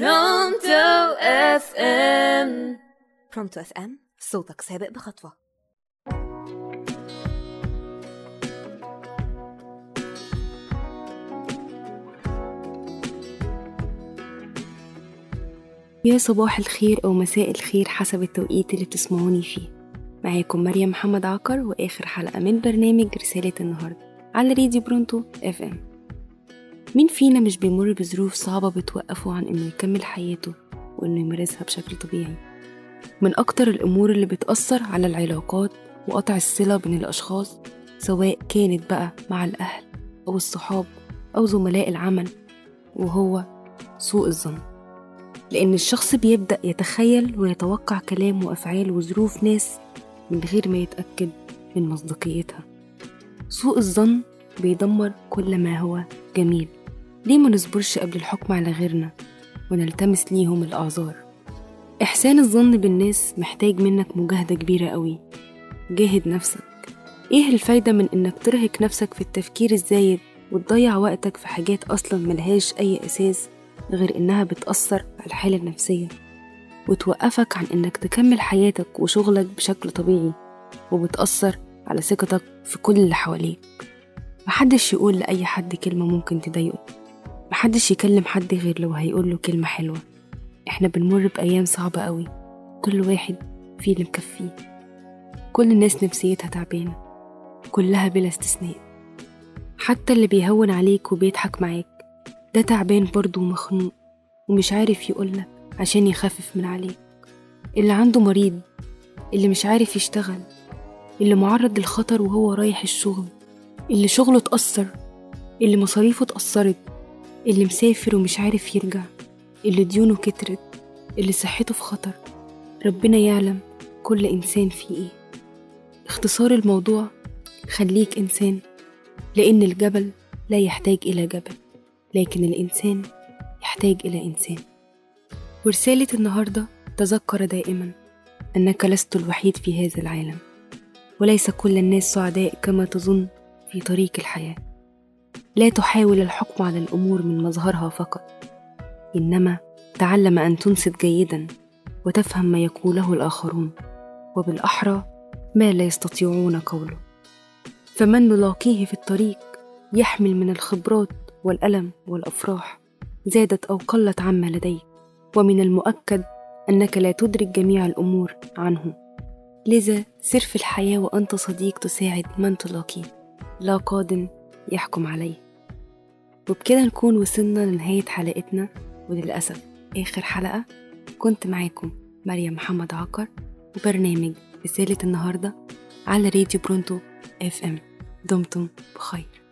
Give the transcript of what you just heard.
Pronto FM Pronto FM صوتك سابق بخطوة. يا صباح الخير أو مساء الخير حسب التوقيت اللي بتسمعوني فيه. معاكم مريم محمد عقر وآخر حلقة من برنامج رسالة النهاردة على راديو Pronto FM مين فينا مش بيمر بظروف صعبة بتوقفه عن إنه يكمل حياته وإنه يمارسها بشكل طبيعي؟ من أكتر الأمور اللي بتأثر على العلاقات وقطع الصلة بين الأشخاص سواء كانت بقى مع الأهل أو الصحاب أو زملاء العمل وهو سوء الظن. لأن الشخص بيبدأ يتخيل ويتوقع كلام وأفعال وظروف ناس من غير ما يتأكد من مصداقيتها. سوء الظن بيدمر كل ما هو جميل. ليه ما نصبرش قبل الحكم على غيرنا ونلتمس ليهم الأعذار إحسان الظن بالناس محتاج منك مجاهدة كبيرة قوي. جاهد نفسك. إيه الفايدة من إنك ترهق نفسك في التفكير الزايد وتضيع وقتك في حاجات أصلا ملهاش أي أساس غير إنها بتأثر على الحالة النفسية؟ وتوقفك عن إنك تكمل حياتك وشغلك بشكل طبيعي وبتأثر على ثقتك في كل اللي حواليك. محدش يقول لأي حد كلمة ممكن تضايقه. محدش يكلم حد غير لو هيقوله كلمة حلوة. إحنا بنمر بأيام صعبة قوي كل واحد فيه اللي مكفيه. كل الناس نفسيتها تعبانة. كلها بلا استثناء. حتى اللي بيهون عليك وبيضحك معاك ده تعبان برضه ومخنوق ومش عارف يقولك عشان يخفف من عليك. اللي عنده مريض اللي مش عارف يشتغل اللي معرض للخطر وهو رايح الشغل اللي شغله اتأثر اللي مصاريفه اتأثرت اللي مسافر ومش عارف يرجع اللي ديونه كترت اللي صحته في خطر. ربنا يعلم كل إنسان فيه إيه. اختصار الموضوع خليك إنسان لأن الجبل لا يحتاج إلى جبل لكن الإنسان يحتاج إلى إنسان. ورسالة النهاردة تذكر دائما أنك لست الوحيد في هذا العالم وليس كل الناس سعداء كما تظن في طريق الحياة. لا تحاول الحكم على الأمور من مظهرها فقط. إنما تعلم أن تنصت جيدا وتفهم ما يقوله الآخرون وبالأحرى ما لا يستطيعون قوله. فمن نلاقيه في الطريق يحمل من الخبرات والألم والأفراح زادت أو قلت عما لديك ومن المؤكد أنك لا تدرك جميع الأمور عنه. لذا سر في الحياة وأنت صديق تساعد من تلاقيه. لا قاد يحكم عليه. وبكده نكون وصلنا لنهاية حلقتنا وللأسف آخر حلقة كنت معاكم مريم محمد عقر وبرنامج رسالة النهاردة على راديو برونتو اف ام دمتم بخير.